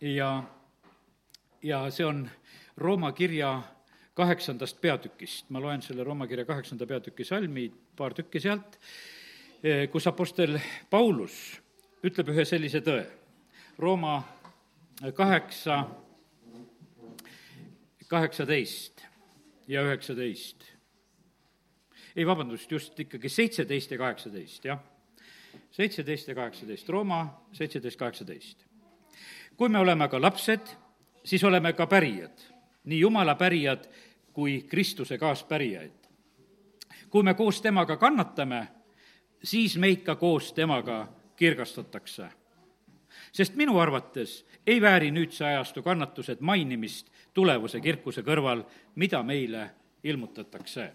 ja, ja see on Rooma kirja kaheksandast peatükist. ma loen selle Rooma kirja kaheksanda peatüki salmi, paar tükki sealt, kus Apostel Paulus ütleb ühe sellise tõe. Rooma kaheksa, kaheksateist ja üheksateist. ei, vabandust, just ikkagi seitseteist ja kaheksateist, jah. seitseteist ja kaheksateist, Rooma seitseteist, kaheksateist. Kui me oleme ka lapsed, siis oleme ka pärijad, nii Jumala pärijad kui Kristuse kaaspärijaid. kui me koos temaga kannatame, siis meid ka koos temaga kirgastatakse. sest minu arvates ei vääri nüüdse ajastu kannatused mainimist tulevuse kirkuse kõrval, mida meile ilmutatakse.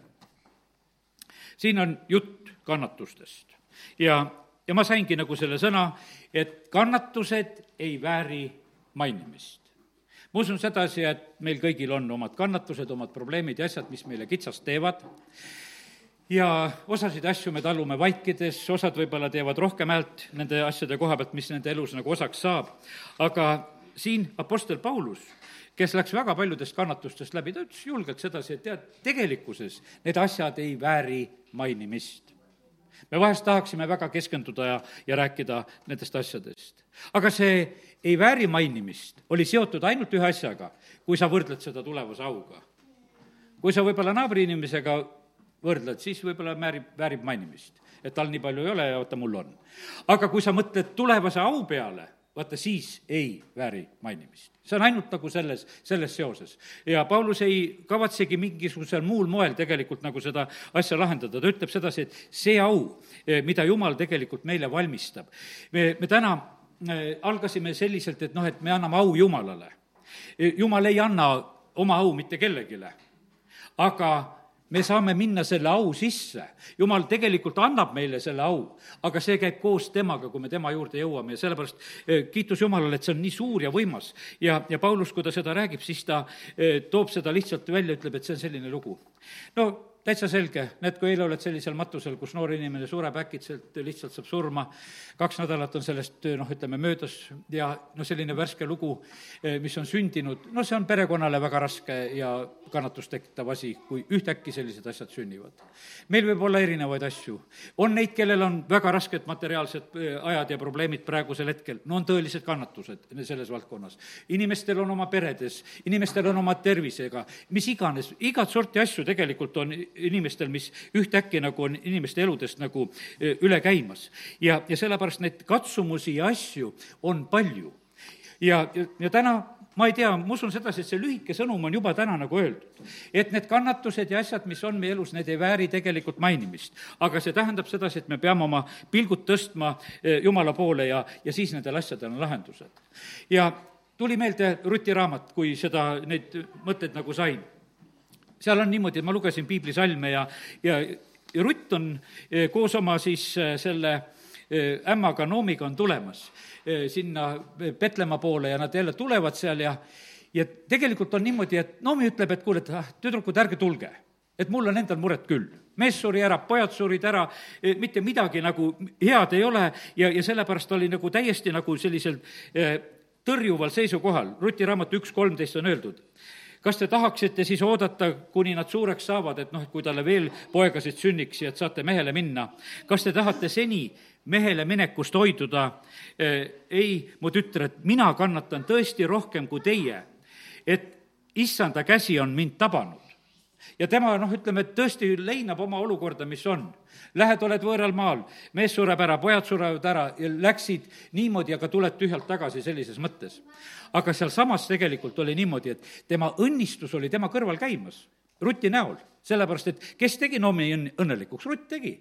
siin on jutt kannatustest ja, ja ma saingi nagu selle sõna, et kannatused ei vääri mainimist. ma usun sedasi, et meil kõigil on omad kannatused, omad probleemid ja asjad, mis meile kitsast teevad ja osasid asju me tallume vaikides, osad võib-olla teevad rohkem häält nende asjade koha pealt, mis nende elus nagu osaks saab, aga siin Apostel Paulus, kes läks väga paljudest kannatustest läbi, ta ütles julgelt sedasi, et tead, tegelikkuses need asjad ei vääri mainimist. Me vahest tahaksime väga keskenduda ja, ja rääkida nendest asjadest. aga see ei vääri mainimist oli seotud ainult ühe asjaga, kui sa võrdled seda tulevase auga. kui sa võib-olla naabriinimesega võrdled, siis võib-olla väärib, väärib mainimist. et tal nii palju ei ole ja vaata, mul on. aga kui sa mõtled tulevase au peale, vaata siis ei vääri mainimist. see on ainult nagu selles, selles seoses. ja Paulus ei kavatsegi mingisugusel muul moel tegelikult nagu seda asja lahendada, ta ütleb sedasi, et see au, eh, mida Jumal tegelikult meile valmistab, me, me täna eh, algasime selliselt, et noh, et me anname au Jumalale. Eh, Jumal ei anna oma au mitte kellelegi, aga me saame minna selle au sisse. jumal tegelikult annab meile selle au, aga see käib koos temaga, kui me tema juurde jõuame ja sellepärast eh, kiitus Jumalale, et see on nii suur ja võimas. ja, ja Paulus, kui ta seda räägib, siis ta eh, toob seda lihtsalt välja, ütleb, et see on selline lugu. no täitsa selge, näed, kui eile oled sellisel matusel, kus noor inimene sureb äkitselt, lihtsalt saab surma, kaks nädalat on sellest noh, ütleme möödas ja noh, selline värske lugu, eh, mis on sündinud, no see on perekonnale väga raske ja kannatust tekitav asi, kui ühtäkki sellised asjad sünnivad. meil võib olla erinevaid asju. on neid, kellel on väga rasked materiaalsed eh, ajad ja probleemid praegusel hetkel, no on tõelised kannatused selles valdkonnas. inimestel on oma peredes, inimestel on oma tervisega, mis iganes, igat sorti asju tegelikult on inimestel, mis ühtäkki nagu on inimeste eludest nagu e, üle käimas. ja, ja sellepärast neid katsumusi ja asju on palju. ja, ja, täna ma ei tea, ma usun sedasi, et see lühike sõnum on juba täna nagu öeldud. et need kannatused ja asjad, mis on meie elus, need ei vääri tegelikult mainimist. aga see tähendab sedasi, et me peame oma pilgud tõstma e, Jumala poole ja, ja siis nendel asjadel on lahendused. ja tuli meelde Ruti raamat, kui seda, neid mõtteid nagu sain seal on niimoodi, ma lugesin piiblisalme ja, ja, ja Rutt on eh, koos oma siis eh, selle eh, ämmaga Noomiga on tulemas sinna Petlemma poole ja nad jälle tulevad seal ja ja tegelikult on niimoodi, et Noomi ütleb, et kuule, et ah, tüdrukud, ärge tulge. et mul on endal muret küll. mees suri ära, pojad surid ära, mitte midagi nagu head ei ole ja, ja sellepärast oli nagu täiesti nagu sellisel tõrjuval seisukohal. Ruti raamatu üks kolmteist on öeldud kas te tahaksite siis oodata, kuni nad suureks saavad, et noh, kui talle veel poegasid sünniks ja et saate mehele minna? kas te tahate seni mehele minekust hoiduda? ei, mu tütred, mina kannatan tõesti rohkem kui teie, et issanda käsi on mind tabanud ja tema noh, ütleme, et tõesti leinab oma olukorda, mis on. Lähed, oled võõral maal, mees sureb ära, pojad surevad ära ja läksid niimoodi, aga tuled tühjalt tagasi sellises mõttes. aga sealsamas tegelikult oli niimoodi, et tema õnnistus oli tema kõrval käimas, Ruti näol, sellepärast et kes tegi Noomi õnn-, õnnelikuks, Rutt tegi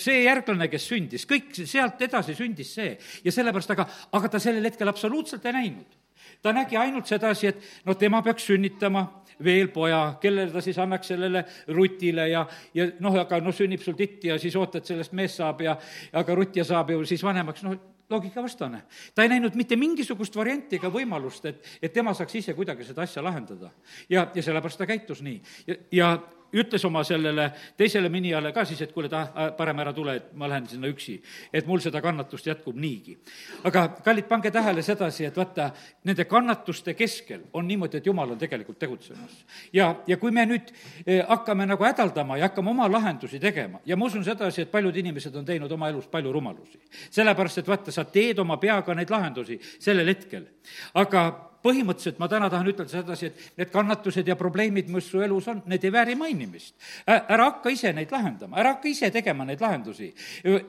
see järglane, kes sündis, kõik sealt edasi sündis see ja sellepärast, aga, aga ta sellel hetkel absoluutselt ei näinud. ta nägi ainult sedasi, et no tema peaks sünnitama veel poja, kellele ta siis annaks sellele Rutile ja, ja noh, aga noh, sünnib sul titt ja siis ootad, sellest mees saab ja aga Rutt ja saab ju siis vanemaks, noh, loogikavastane. ta ei näinud mitte mingisugust varianti ega võimalust, et, et tema saaks ise kuidagi seda asja lahendada. ja, ja sellepärast ta käitus nii. ja, ja ütles oma sellele teisele minijale ka siis, et kuule, ta, parem ära tule, et ma lähen sinna üksi. et mul seda kannatust jätkub niigi. aga kallid, pange tähele sedasi, et vaata, nende kannatuste keskel on niimoodi, et jumal on tegelikult tegutsemas. ja, ja kui me nüüd eh, hakkame nagu hädaldama ja hakkame oma lahendusi tegema ja ma usun sedasi, et paljud inimesed on teinud oma elus palju rumalusi. sellepärast, et vaata, sa teed oma peaga neid lahendusi sellel hetkel. aga põhimõtteliselt ma täna tahan ütelda sedasi, et need kannatused ja probleemid, mis su elus on, need ei vääri mainimist. ära hakka ise neid lahendama, ära hakka ise tegema neid lahendusi,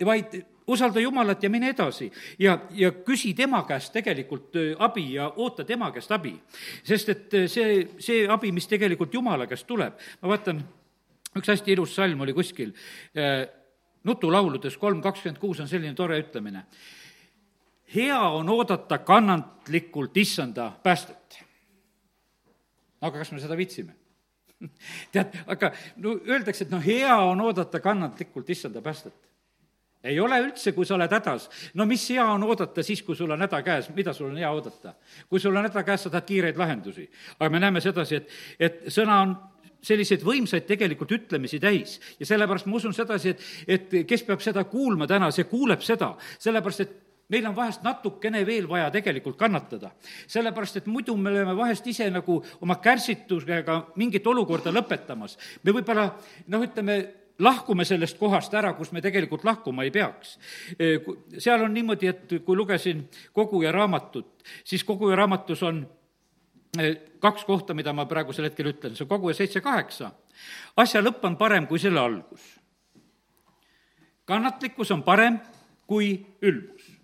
vaid usalda Jumalat ja mine edasi. ja, ja küsi tema käest tegelikult abi ja oota tema käest abi. sest et see, see abi, mis tegelikult Jumala käest tuleb, ma vaatan, üks hästi ilus salm oli kuskil, nutulauludes kolm kakskümmend kuus on selline tore ütlemine hea on oodata kannatlikult issanda päästet. aga kas me seda viitsime? tead, aga no öeldakse, et no hea on oodata kannatlikult issanda päästet. ei ole üldse, kui sa oled hädas. no mis hea on oodata siis, kui sul on häda käes, mida sul on hea oodata? kui sul on häda käes, sa tahad kiireid lahendusi. aga me näeme sedasi, et, et sõna on selliseid võimsaid tegelikult ütlemisi täis ja sellepärast ma usun sedasi, et, et kes peab seda kuulma täna, see kuuleb seda, sellepärast et meil on vahest natukene veel vaja tegelikult kannatada. sellepärast, et muidu me oleme vahest ise nagu oma kärsitusega mingit olukorda lõpetamas. me võib-olla noh, ütleme, lahkume sellest kohast ära, kus me tegelikult lahkuma ei peaks. E, seal on niimoodi, et kui lugesin Koguja raamatut, siis Koguja raamatus on e, kaks kohta, mida ma praegusel hetkel ütlen, see on Koguja seitse kaheksa. asja lõpp on parem kui selle algus. kannatlikkus on parem kui ülbus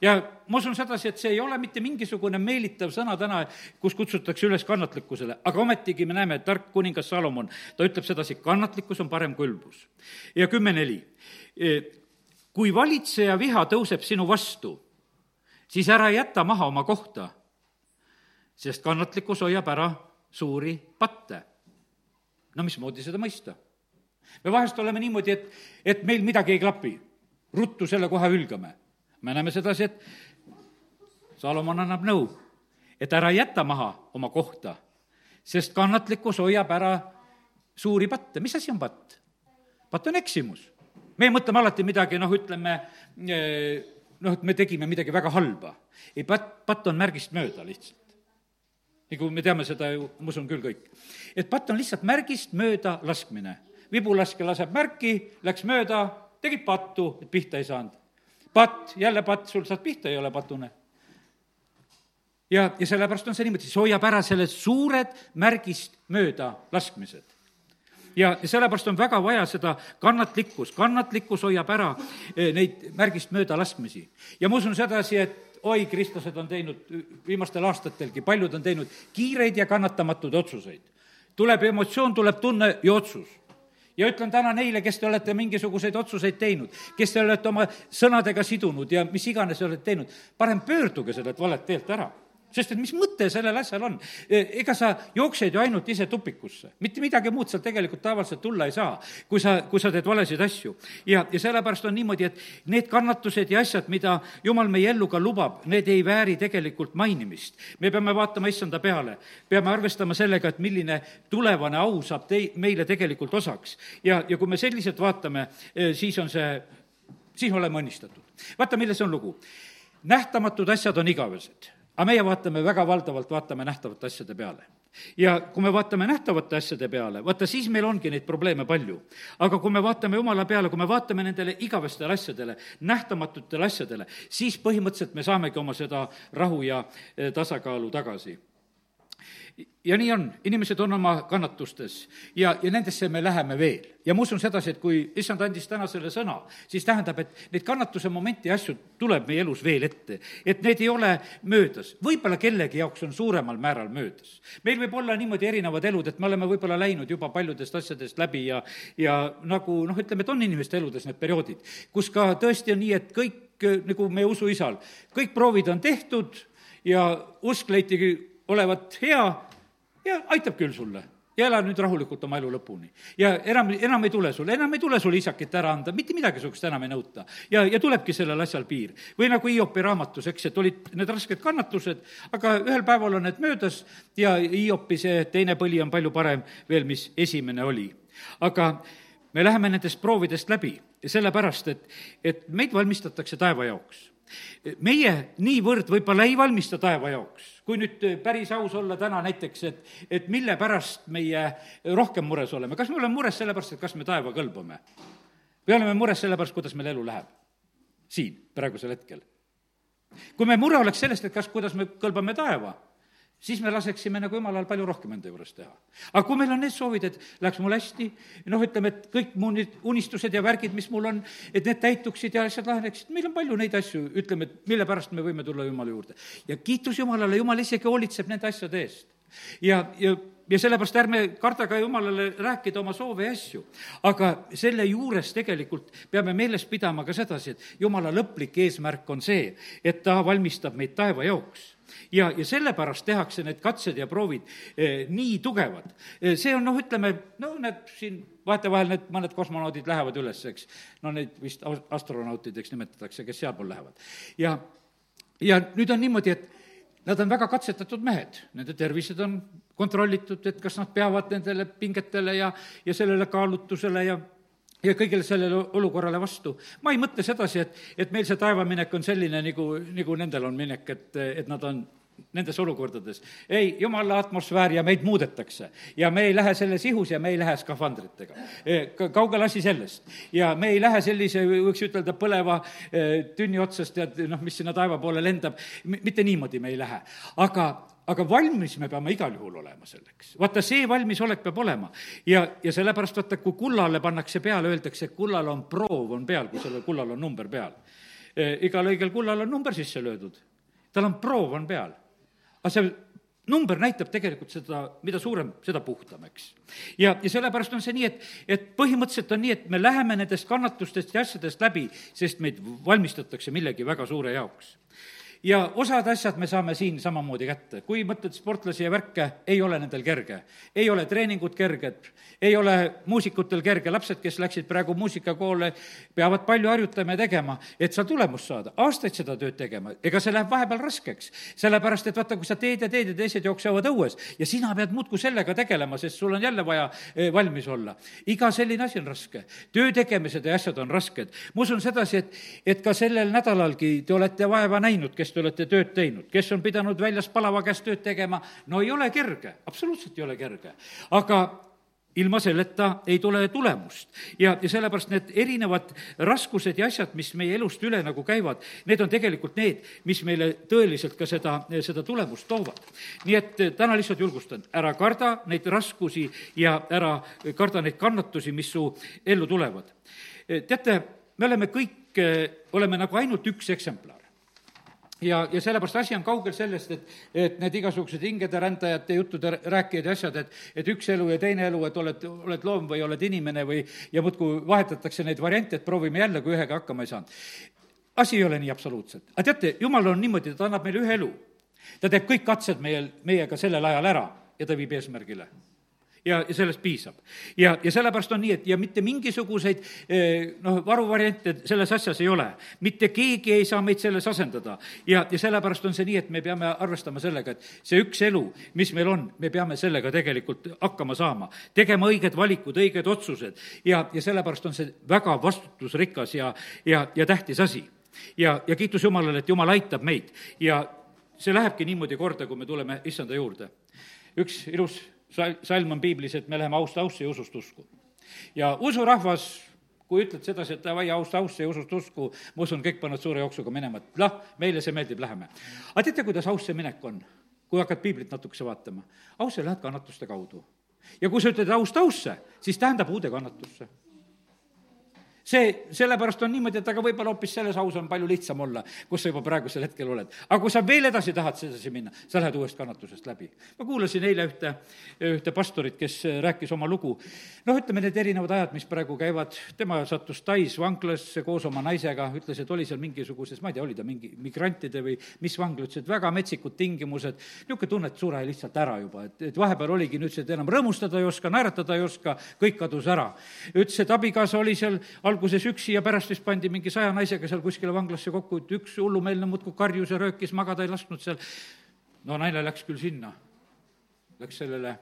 ja ma usun sedasi, et see ei ole mitte mingisugune meelitav sõna täna, kus kutsutakse üles kannatlikkusele, aga ometigi me näeme, et tark kuningas Salomon, ta ütleb sedasi, kannatlikkus on parem kui ülbus. ja kümme neli. E, kui valitseja viha tõuseb sinu vastu, siis ära jäta maha oma kohta, sest kannatlikkus hoiab ära suuri patte. no mismoodi seda mõista? me vahest oleme niimoodi, et, et meil midagi ei klapi, ruttu selle koha hülgame me näeme sedasi, et Salomon annab nõu, et ära jäta maha oma kohta, sest kannatlikkus hoiab ära suuri patte. mis asi on patt? patt on eksimus. meie mõtleme alati midagi, noh, ütleme, eh, noh, et me tegime midagi väga halba. ei, patt, patt on märgist mööda lihtsalt. nagu me teame seda ju, ma usun küll kõik. et patt on lihtsalt märgist mööda laskmine. vibulaskja laseb märki, läks mööda, tegid pattu, et pihta ei saanud patt, jälle patt, sul saad pihta, ei ole patune. ja, ja sellepärast on see niimoodi, see hoiab ära selle suured märgist mööda laskmised ja, sellepärast on väga vaja seda kannatlikkus, kannatlikkus hoiab ära eh, neid märgist mööda laskmisi. ja ma usun sedasi, et oi, kristlased on teinud viimastel aastatelgi, paljud on teinud kiireid ja kannatamatuid otsuseid. tuleb emotsioon, tuleb tunne ja otsus ja ütlen täna neile, kes te olete mingisuguseid otsuseid teinud, kes te olete oma sõnadega sidunud ja mis iganes olete teinud, parem pöörduge sellelt valet teelt ära sest et mis mõte sellel asjal on? E, ega sa jooksed ju ainult ise tupikusse, mitte midagi muud sealt tegelikult tavaliselt tulla ei saa, kui sa, kui sa teed valesid asju. ja, ja sellepärast on niimoodi, et need kannatused ja asjad, mida jumal meie ellu ka lubab, need ei vääri tegelikult mainimist. me peame vaatama issanda peale, peame arvestama sellega, et milline tulevane au saab tei-, meile tegelikult osaks. ja, ja kui me selliselt vaatame, e, siis on see, siis oleme õnnistatud. vaata, milles on lugu. nähtamatud asjad on igavesed aga meie vaatame väga valdavalt, vaatame nähtavate asjade peale. ja kui me vaatame nähtavate asjade peale, vaata siis meil ongi neid probleeme palju. aga kui me vaatame Jumala peale, kui me vaatame nendele igavestele asjadele, nähtamatutele asjadele, siis põhimõtteliselt me saamegi oma seda rahu ja eh, tasakaalu tagasi ja nii on, inimesed on oma kannatustes ja, ja nendesse me läheme veel. ja ma usun sedasi, et kui issand andis täna selle sõna, siis tähendab, et neid kannatuse momente ja asju tuleb meie elus veel ette. et need ei ole möödas. võib-olla kellegi jaoks on suuremal määral möödas. meil võib olla niimoodi erinevad elud, et me oleme võib-olla läinud juba paljudest asjadest läbi ja, ja nagu noh, ütleme, et on inimeste eludes need perioodid, kus ka tõesti on nii, et kõik, nagu meie usuisal, kõik proovid on tehtud ja usk leiti olevat hea ja aitab küll sulle. ja ela nüüd rahulikult oma elu lõpuni. ja enam, enam ei tule sulle, enam ei tule sulle isakit ära anda, mitte midagi sihukest enam ei nõuta. ja, ja tulebki sellel asjal piir. või nagu Hiopi raamatus, eks, et olid need rasked kannatused, aga ühel päeval on need möödas ja Hiopi see teine põli on palju parem veel, mis esimene oli. aga me läheme nendest proovidest läbi, sellepärast et, et meid valmistatakse taeva jaoks meie niivõrd võib-olla ei valmista taeva jaoks. kui nüüd päris aus olla täna näiteks, et, et mille pärast meie rohkem mures oleme, kas me oleme mures sellepärast, et kas me taeva kõlbame? või oleme mures sellepärast, kuidas meil elu läheb? siin, praegusel hetkel. kui meie mure oleks sellest, et kas, kuidas me kõlbame taeva, siis me laseksime nagu jumalal palju rohkem enda juures teha. aga kui meil on need soovid, et läheks mul hästi, noh, ütleme, et kõik mu need unistused ja värgid, mis mul on, et need täituksid ja asjad laheneksid, meil on palju neid asju, ütleme, et mille pärast me võime tulla Jumala juurde. ja kiitus Jumalale, Jumal isegi hoolitseb nende asjade eest. ja, ja ja sellepärast ärme karda ka jumalale rääkida oma soove ja asju. aga selle juures tegelikult peame meeles pidama ka sedasi, et jumala lõplik eesmärk on see, et ta valmistab meid taeva jaoks ja, ja sellepärast tehakse need katsed ja proovid eh, nii tugevad. Eh, see on noh, ütleme, no need siin vahetevahel need mõned kosmonaudid lähevad üles, eks, no neid vist astronautideks nimetatakse, kes sealpool lähevad. ja, ja nüüd on niimoodi, et nad on väga katsetatud mehed, nende tervised on kontrollitud, et kas nad peavad nendele pingetele ja, ja sellele kaalutlusele ja ja kõigele sellele olukorrale vastu. ma ei mõtle sedasi, et, et meil see taevaminek on selline, nagu, nagu nendel on minek, et, et nad on nendes olukordades. ei, jumala atmosfäär ja meid muudetakse. ja me ei lähe selles ihus ja me ei lähe skafandritega. Kaugel asi sellest. ja me ei lähe sellise, võiks ütelda, põleva tünni otsast ja noh, mis sinna taeva poole lendab, mitte niimoodi me ei lähe. aga, aga valmis me peame igal juhul olema selleks. vaata, see valmisolek peab olema. ja, ja sellepärast vaata, kui kullale pannakse peale, öeldakse, et kullal on proov on peal, kui sellel kullal on number peal. E, igal õigel kullal on number sisse löödud. tal on proov on peal aga see number näitab tegelikult seda, mida suurem, seda puhtam, eks. ja, ja sellepärast on see nii, et, et põhimõtteliselt on nii, et me läheme nendest kannatustest ja asjadest läbi, sest meid valmistatakse millegi väga suure jaoks ja osad asjad me saame siin samamoodi kätte. kui mõtled sportlasi ja värke, ei ole nendel kerge. ei ole treeningud kerged, ei ole muusikutel kerge, lapsed, kes läksid praegu muusikakoole, peavad palju harjutama ja tegema, et seal tulemust saada, aastaid seda tööd tegema, ega see läheb vahepeal raskeks. sellepärast, et vaata, kui sa teed ja teed ja teised jooksevad õues ja sina pead muudkui sellega tegelema, sest sul on jälle vaja eh, valmis olla. iga selline asi on raske. töö tegemised ja asjad on rasked. ma usun sedasi, et, et ka sellel nädalalgi te olete vaeva näinud, kes kes te olete tööd teinud, kes on pidanud väljas palava käes tööd tegema, no ei ole kerge, absoluutselt ei ole kerge. aga ilma selleta ei tule tulemust. ja, ja sellepärast need erinevad raskused ja asjad, mis meie elust üle nagu käivad, need on tegelikult need, mis meile tõeliselt ka seda, seda tulemust toovad. nii et eh, täna lihtsalt julgustan, ära karda neid raskusi ja ära karda neid kannatusi, mis su ellu tulevad. Eh, teate, me oleme kõik, eh, oleme nagu ainult üks eksemplar ja, ja sellepärast asi on kaugel sellest, et, et need igasugused hingede rändajate juttude rääkijad ja asjad, et, et üks elu ja teine elu, et oled, oled loom või oled inimene või, ja muudkui vahetatakse neid variante, et proovime jälle, kui ühega hakkama ei saanud. asi ei ole nii absoluutselt. aga teate, jumal on niimoodi, ta annab meile ühe elu. ta teeb kõik katsed meie, meiega sellel ajal ära ja ta viib eesmärgile ja, ja sellest piisab. ja, ja sellepärast on nii, et ja mitte mingisuguseid eh, noh, varuvariante selles asjas ei ole. mitte keegi ei saa meid selles asendada. ja, ja sellepärast on see nii, et me peame arvestama sellega, et see üks elu, mis meil on, me peame sellega tegelikult hakkama saama. tegema õiged valikud, õiged otsused ja, ja sellepärast on see väga vastutusrikas ja, ja, ja tähtis asi. ja, ja kiitus Jumalale, et Jumal aitab meid ja see lähebki niimoodi korda, kui me tuleme issanda juurde. üks ilus salm on piiblis, et me läheme aust ausse ja usust usku. ja usurahvas, kui ütled sedasi, et davai, aust ausse ja usust usku, ma usun, kõik panevad suure jooksuga minema, et noh, meile see meeldib, läheme. aga teate, kuidas ausse minek on? kui hakkad piiblit natukese vaatama, ausse lähed kannatuste kaudu. ja kui sa ütled aust ausse, siis tähendab uude kannatusse see, sellepärast on niimoodi, et aga võib-olla hoopis selles aus on palju lihtsam olla, kus sa juba praegusel hetkel oled. aga kui sa veel edasi tahad sedasi minna, sa lähed uuest kannatusest läbi. ma kuulasin eile ühte, ühte pastorit, kes rääkis oma lugu. noh, ütleme need erinevad ajad, mis praegu käivad, tema sattus Tais vanglasse koos oma naisega, ütles, et oli seal mingisuguses, ma ei tea, oli ta mingi migrantide või mis vangla, ütles, et väga metsikud tingimused, niisugune tunne, et sure lihtsalt ära juba, et, et vahepeal oligi, nüüd ütles, et enam rõõmustada ei oska, naeratada ei oska, kõik kadus ära. ütles, et abikaasa oli seal alguses üksi ja pärast vist pandi mingi saja naisega seal kuskile vanglasse kokku, et üks hullumeelne muudkui karjus ja röökis, magada ei lasknud seal. no naine läks küll sinna, läks sellele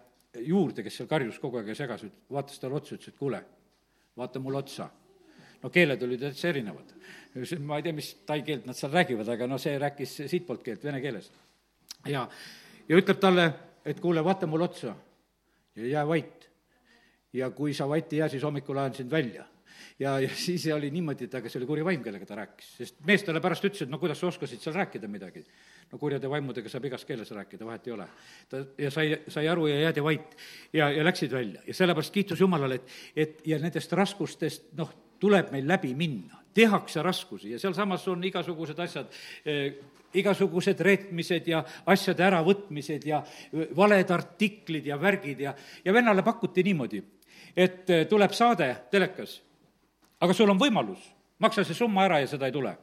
juurde, kes seal karjus kogu aeg ja segas, vaatas talle otsa, ütles, et kuule, vaata mulle otsa. no keeled olid täitsa erinevad. ma ei tea, mis tai keelt nad seal räägivad, aga no see rääkis siitpoolt keelt, vene keeles. ja, ja ütleb talle, et kuule, vaata mulle otsa ja jää vait. ja kui sa vait ei jää, siis hommikul ajan sind välja ja, ja siis oli niimoodi, et aga see oli kuri vaim, kellega ta rääkis, sest mees talle pärast ütles, et no kuidas sa oskasid seal rääkida midagi. no kurjade vaimudega saab igas keeles rääkida, vahet ei ole. ta, ja sai, sai aru ja jäädi vait. Ja, ja läksid välja. Ja sellepärast kiitus Jumalale, et, et ja nendest raskustest, noh, tuleb meil läbi minna, tehakse raskusi ja sealsamas on igasugused asjad eh,, igasugused reetmised ja asjade äravõtmised ja valed artiklid ja värgid ja, ja vennale pakuti niimoodi, et eh, tuleb saade telekas aga sul on võimalus, maksa see summa ära ja seda ei tule.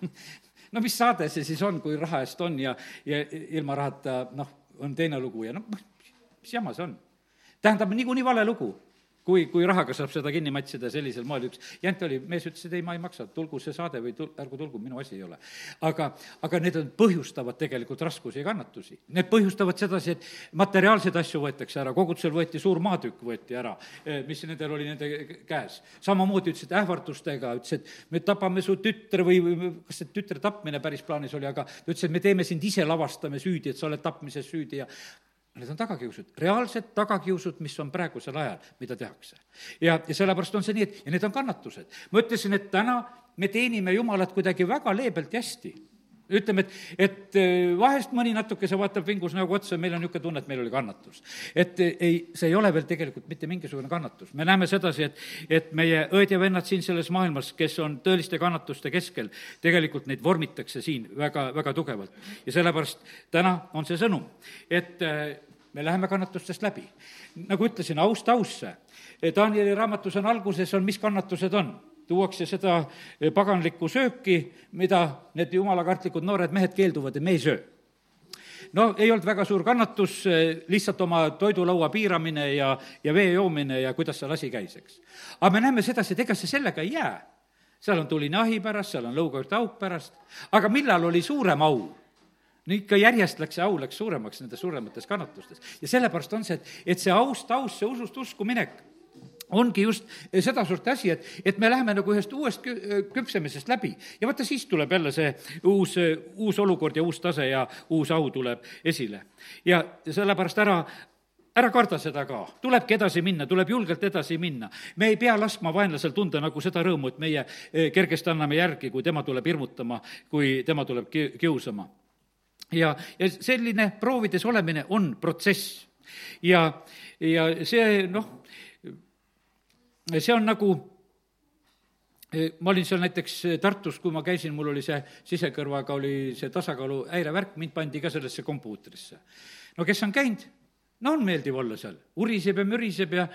No mis saade see siis on, kui raha eest on ja, ja ilma rahata, noh, on teine lugu ja noh, mis jama see on? tähendab, niikuinii vale lugu kui, kui rahaga saab seda kinni matssida sellisel moel, üks jant oli, mees ütles, et ei, ma ei maksa, tulgu see saade või tul-, ärgu tulgu, minu asi ei ole. aga, aga need on, põhjustavad tegelikult raskusi ja kannatusi. Need põhjustavad sedasi, et materiaalseid asju võetakse ära, kogudusel võeti suur maatükk, võeti ära, eh, mis nendel oli nende käes. samamoodi ütlesid ähvardustega, ütles, et me tapame su tütre või, või kas see tütre tapmine päris plaanis oli, aga ta ütles, et me teeme sind ise, lavastame süüdi, et sa oled tapmises süüdi ja Need on tagakiusud, reaalsed tagakiusud, mis on praegusel ajal, mida tehakse. ja, ja sellepärast on see nii, et ja need on kannatused. ma ütlesin, et täna me teenime Jumalat kuidagi väga leebelt ja hästi ütleme, et, et äh, vahest mõni natukese vaatab vingus näoga otsa meil on niisugune tunne, et meil oli kannatus. et äh, ei, see ei ole veel tegelikult mitte mingisugune kannatus. me näeme sedasi, et, et meie õed ja vennad siin selles maailmas, kes on tõeliste kannatuste keskel, tegelikult neid vormitakse siin väga, väga tugevalt. ja sellepärast täna on see sõnum, et äh, me läheme kannatustest läbi. nagu ütlesin, aust ausse. Danieli raamatus on alguses on, mis kannatused on tuuakse seda paganlikku sööki, mida need jumalakartlikud noored mehed keelduvad ja me ei söö. no ei olnud väga suur kannatus, lihtsalt oma toidulaua piiramine ja, ja vee joomine ja kuidas seal asi käis, eks. aga me näeme sedasi, et ega see sellega ei jää. seal on tuline ahi pärast, seal on lõugaürte auk pärast, aga millal oli suurem au? No ikka järjest läks see au, läks suuremaks nendes suuremates kannatustes. ja sellepärast on see, et, et see aust aus, see usust usku minek, ongi just sedasorti asi, et, et me läheme nagu ühest uuest küpsemisest läbi ja vaata, siis tuleb jälle see uus, uus olukord ja uus tase ja uus au tuleb esile. ja sellepärast ära, ära karda seda ka, tulebki edasi minna, tuleb julgelt edasi minna. me ei pea laskma vaenlasel tunda nagu seda rõõmu, et meie kergesti anname järgi, kui tema tuleb hirmutama, kui tema tuleb ki-, kiusama ja, ja selline proovides olemine on protsess. ja, ja see noh, see on nagu ma olin seal näiteks Tartus, kui ma käisin, mul oli see sisekõrvaga oli see tasakaalu häirevärk, mind pandi ka sellesse kompuutrisse. no kes on käinud, no on meeldiv olla seal, uriseb ja müriseb ja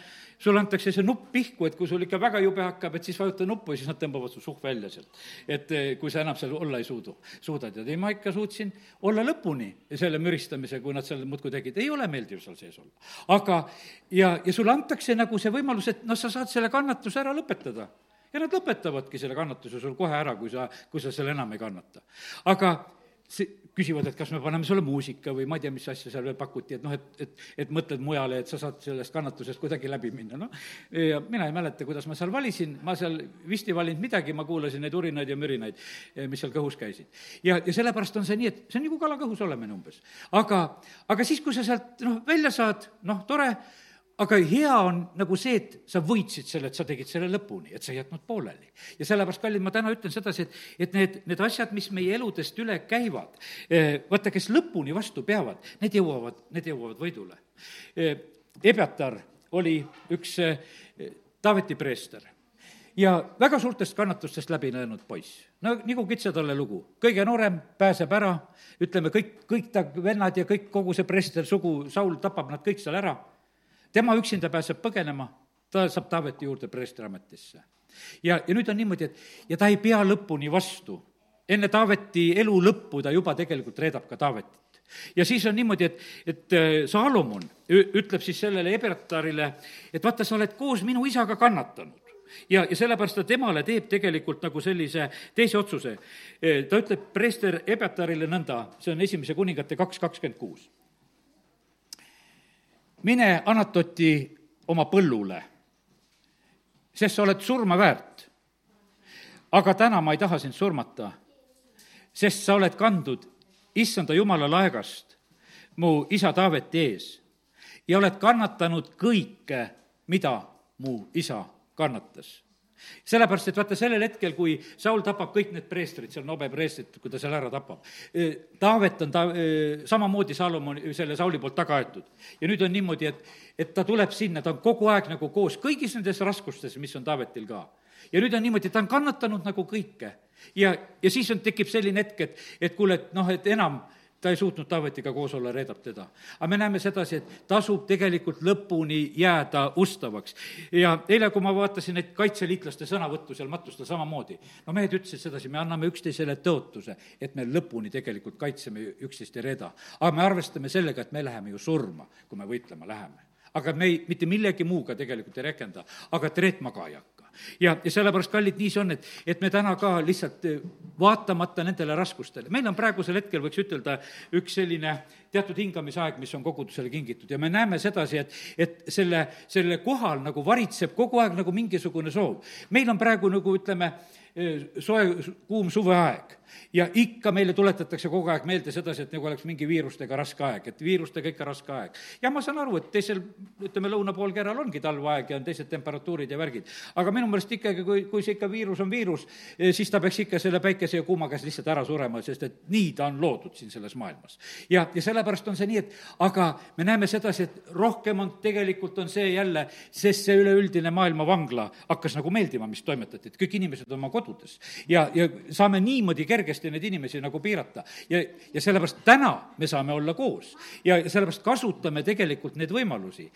sulle antakse see nupp pihku, et kui sul ikka väga jube hakkab, et siis vajuta nuppu ja siis nad tõmbavad su suh välja sealt. et eh, kui sa enam seal olla ei suudu, suudad ja ei, ma ikka suutsin olla lõpuni selle müristamise, kui nad seal muudkui tegid, ei ole meeldiv seal sees olla. aga, ja, ja sulle antakse nagu see võimalus, et noh, sa saad selle kannatuse ära lõpetada ja nad lõpetavadki selle kannatuse sul kohe ära, kui sa, kui sa selle enam ei kannata. aga see, küsivad, et kas me paneme sulle muusika või ma ei tea, mis asja seal veel pakuti, et noh, et, et, et mõtled mujale, et sa saad sellest kannatusest kuidagi läbi minna, noh. ja mina ei mäleta, kuidas ma seal valisin, ma seal vist ei valinud midagi, ma kuulasin neid urinaid ja mürinaid, eh, mis seal kõhus käisid. ja, ja sellepärast on see nii, et see on nagu kala kõhus olemine umbes. aga, aga siis, kui sa sealt noh, välja saad, noh, tore aga hea on nagu see, et sa võitsid selle, et sa tegid selle lõpuni, et sa ei jätnud pooleli. ja sellepärast, kallid, ma täna ütlen sedasi, et, et need, need asjad, mis meie eludest üle käivad, eh, vaata, kes lõpuni vastu peavad, need jõuavad, need jõuavad võidule. Eh, Ebjatar oli üks eh, Taaveti preester ja väga suurtest kannatustest läbi näinud poiss. no nagu Kitsatalle lugu, kõige noorem pääseb ära, ütleme, kõik, kõik ta vennad ja kõik, kogu see preester sugu, Saul tapab nad kõik seal ära, tema üksinda pääseb põgenema, ta saab Taaveti juurde preestriametisse. ja, ja nüüd on niimoodi, et ja ta ei pea lõpuni vastu. enne Taaveti elu lõppu ta juba tegelikult reedab ka Taavetit ja siis on niimoodi, et, et äh, Saalomon ütleb siis sellele Ebertarile, et vaata, sa oled koos minu isaga kannatanud ja, ja sellepärast ta temale teeb tegelikult nagu sellise teise otsuse. Äh, ta ütleb preester Ebetarile nõnda, see on esimese kuningate kaks kakskümmend kuus. Mine Anatoti oma põllule, sest sa oled surma väärt. aga täna ma ei taha sind surmata, sest sa oled kandud issanda jumala laegast mu isa Taaveti ees ja oled kannatanud kõike, mida mu isa kannatas sellepärast, et vaata, sellel hetkel, kui Saul tapab kõik need preestrid, seal Nobe preestrid, kui ta seal ära tapab, Taavet on ta, samamoodi Salomon, selle Sauli poolt taga aetud. ja nüüd on niimoodi, et, et ta tuleb sinna, ta on kogu aeg nagu koos kõigis nendes raskustes, mis on Taavetil ka. ja nüüd on niimoodi, ta on kannatanud nagu kõike ja, ja siis on, tekib selline hetk, et, et kuule, et noh, et enam ta ei suutnud Taavetiga koos olla, reedab teda. aga me näeme sedasi, et tasub tegelikult lõpuni jääda ustavaks. ja eile, kui ma vaatasin neid kaitseliitlaste sõnavõttu seal matustel samamoodi, no mehed ütlesid sedasi, me anname üksteisele tõotuse, et me lõpuni tegelikult kaitseme üksteist ei reeda. aga me arvestame sellega, et me läheme ju surma, kui me võitlema läheme aga me ei, mitte millegi muuga tegelikult ei rehkenda, aga et reetma ka ei hakka ja, ja sellepärast, kallid, nii see on, et, et me täna ka lihtsalt eh, vaatamata nendele raskustele, meil on praegusel hetkel, võiks ütelda, üks selline teatud hingamisaeg, mis on kogudusele kingitud ja me näeme sedasi, et, et selle, selle kohal nagu varitseb kogu aeg nagu mingisugune soov. meil on praegu nagu ütleme, soe, kuum suveaeg ja ikka meile tuletatakse kogu aeg meelde sedasi, et nagu oleks mingi viirustega raske aeg, et viirustega ikka raske aeg. ja ma saan aru, et teisel, ütleme, lõunapoolkeral ongi talveaeg ja on teised temperatuurid ja värgid. aga minu meelest ikkagi, kui, kui see ikka viirus on viirus, siis ta peaks ikka selle päikese ja kuuma käes lihtsalt ära surema, sest et nii ta on loodud siin selles maailmas. ja, ja sellepärast on see nii, et aga me näeme sedasi, et rohkem on, tegelikult on see jälle, sest see üleüldine maailmavangla hakkas nagu meeldima, mis toimetati, et kõik inimesed oma kodudes. ja, ja saame niimoodi kergesti neid inimesi nagu piirata. ja, ja sellepärast täna me saame olla koos ja sellepärast kasutame tegelikult neid võimalusi.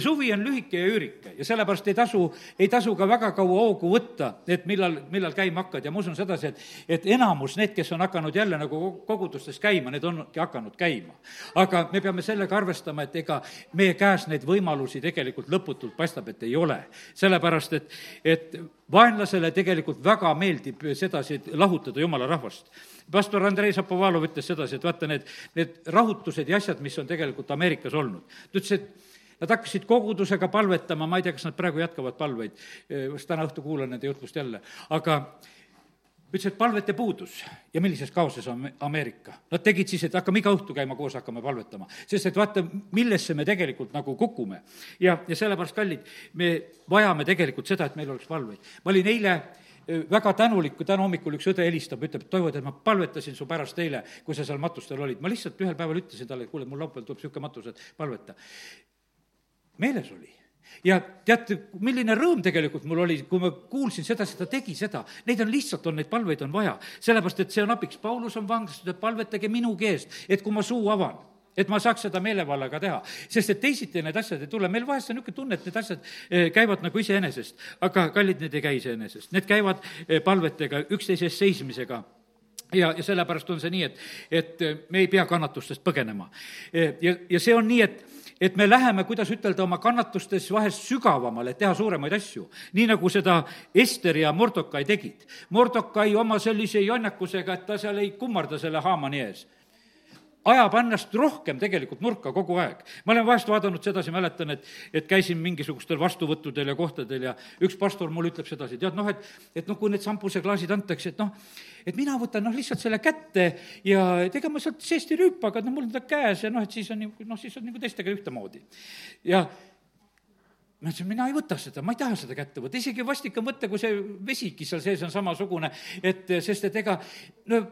suvi on lühike ja üürike ja sellepärast ei tasu, ei tasu ka väga kaua hoogu võtta, et millal, millal käima hakkad ja ma usun sedasi, et, et enamus, need, kes on hakanud jälle nagu kogudustes käima, need ongi hakanud käima. aga me peame sellega arvestama, et ega meie käes neid võimalusi tegelikult lõputult paistab, et ei ole. sellepärast, et, et vaenlasele tegelikult väga meeldib sedasi lahutada jumala rahvast. pastor Andrei Zapovalov ütles sedasi, et vaata, need, need rahutused ja asjad, mis on tegelikult Ameerikas olnud, ta ütles, et Nad hakkasid kogudusega palvetama, ma ei tea, kas nad praegu jätkavad palveid, sest täna õhtul kuulan nende jutlust jälle, aga ütles, et palvete puudus ja millises kaoses on Ameerika. Nad tegid siis, et hakkame iga õhtu käima koos, hakkame palvetama. sest et vaata, millesse me tegelikult nagu kukume. ja, ja sellepärast, kallid, me vajame tegelikult seda, et meil oleks palveid. ma olin eile e, väga tänulik, kui täna hommikul üks õde helistab, ütleb, et Toivo, tead, ma palvetasin su pärast eile, kui sa seal matustel olid. ma lihtsalt ühel päeval ütlesin talle, et kuule, mul laupäeval tuleb niisugune matus, et palveta. meeles oli ja teate, milline rõõm tegelikult mul oli, kui ma kuulsin sedasi, ta tegi seda. Neid on lihtsalt, on neid palveid on vaja, sellepärast et see on abiks. Paulus on vanglastatud, et palvetage minugi eest, et kui ma suu avan et ma saaks seda meelevallaga teha, sest et teisiti need asjad ei tule, meil vahest on niisugune tunne, et need asjad eh, käivad nagu iseenesest, aga kallid, need ei käi iseenesest, need käivad eh, palvetega, üksteise eest seismisega ja, ja sellepärast on see nii, et, et me ei pea kannatustest põgenema. Eh, ja, ja see on nii, et et me läheme, kuidas ütelda, oma kannatustes vahest sügavamale, et teha suuremaid asju. nii nagu seda Ester ja Mordokai tegid. Mordokai oma sellise jonnakusega, et ta seal ei kummarda selle Haamani ees ajab ennast rohkem tegelikult nurka kogu aeg. ma olen vahest vaadanud sedasi, mäletan, et, et käisin mingisugustel vastuvõttudel ja kohtadel ja üks pastor mulle ütleb sedasi, tead noh, et, et noh, kui need šampuseklaasid antakse, et noh, et mina võtan noh, lihtsalt selle kätte ja ega ma sealt seest ei rüüpa, aga noh, mul on ta käes ja noh, et siis on noh, siis on nagu teistega ühtemoodi. ja ma ütlesin, mina ei võta seda, ma ei taha seda kätte võtta, isegi vastik on võtta, kui see vesiki seal sees on samasugune, et sest et ega no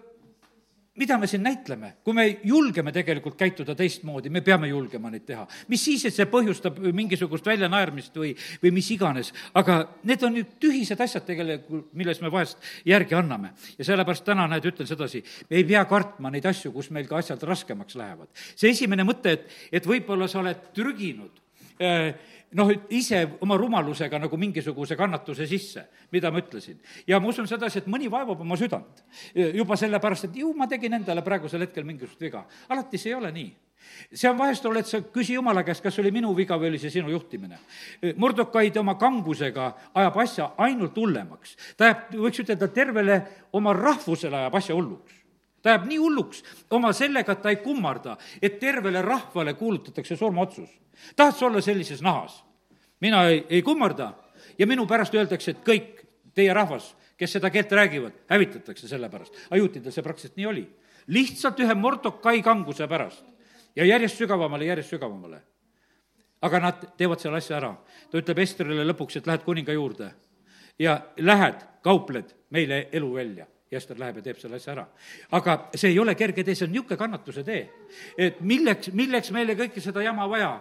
mida me siin näitleme, kui me julgeme tegelikult käituda teistmoodi, me peame julgema neid teha. mis siis, et see põhjustab mingisugust väljanaermist või, või mis iganes, aga need on ju tühised asjad tegelikult, milles me vahest järgi anname. ja sellepärast täna, näed, ütlen sedasi, me ei pea kartma neid asju, kus meil ka asjad raskemaks lähevad. see esimene mõte, et, et võib-olla sa oled trüginud noh, ise oma rumalusega nagu mingisuguse kannatuse sisse, mida ma ütlesin. ja ma usun sedasi, et mõni vaevab oma südant juba sellepärast, et ju ma tegin endale praegusel hetkel mingisugust viga. alati see ei ole nii see on vahest oled sa, küsi jumala käest, kas oli minu viga või oli see sinu juhtimine. Mordokaid oma kangusega ajab asja ainult hullemaks. ta ajab, võiks ütelda, tervele oma rahvusele ajab asja hulluks ta jääb nii hulluks oma sellega, et ta ei kummarda, et tervele rahvale kuulutatakse surmaotsus. tahad sa olla sellises nahas? mina ei, ei kummarda ja minu pärast öeldakse, et kõik teie rahvas, kes seda keelt räägivad, hävitatakse selle pärast. aga juutidel see praktiliselt nii oli. lihtsalt ühe Mordokai kanguse pärast ja järjest sügavamale, järjest sügavamale. aga nad teevad selle asja ära. ta ütleb Estrile lõpuks, et lähed kuninga juurde ja lähed, kaupled meile elu välja ja Ester läheb ja teeb selle asja ära. aga see ei ole kerge tee, see on niisugune kannatuse tee. et milleks, milleks meile kõike seda jama vaja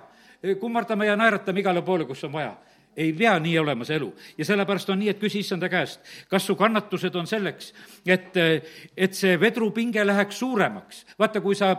kummardame ja naeratame igale poole, kus on vaja ei pea nii olema see elu. ja sellepärast on nii, et küsi issanda käest, kas su kannatused on selleks, et, et see vedrupinge läheks suuremaks. vaata, kui sa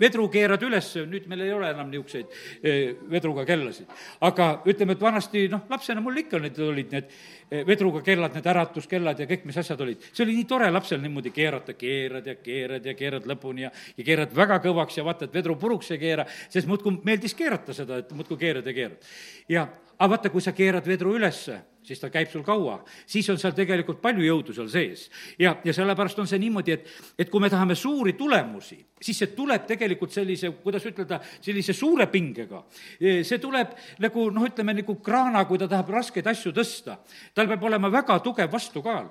vedru keerad üles, nüüd meil ei ole enam niisuguseid eh, vedruga kellasid. aga ütleme, et vanasti, noh, lapsena mul ikka need olid need eh, vedruga kellad, need äratuskellad ja kõik, mis asjad olid. see oli nii tore lapsel niimoodi keerata, keerad ja keerad ja keerad lõpuni ja, ja keerad väga kõvaks ja vaata, et vedru puruks ei keera, sest muudkui meeldis keerata seda, et muudkui keerad ja keerad. ja, aga vaata, kui sa keerad vedru ülesse siis ta käib sul kaua, siis on seal tegelikult palju jõudu seal sees. ja, ja sellepärast on see niimoodi, et, et kui me tahame suuri tulemusi, siis see tuleb tegelikult sellise, kuidas ütelda, sellise suure pingega. see tuleb nagu noh, ütleme nagu kraana, kui ta tahab raskeid asju tõsta. tal peab olema väga tugev vastukaal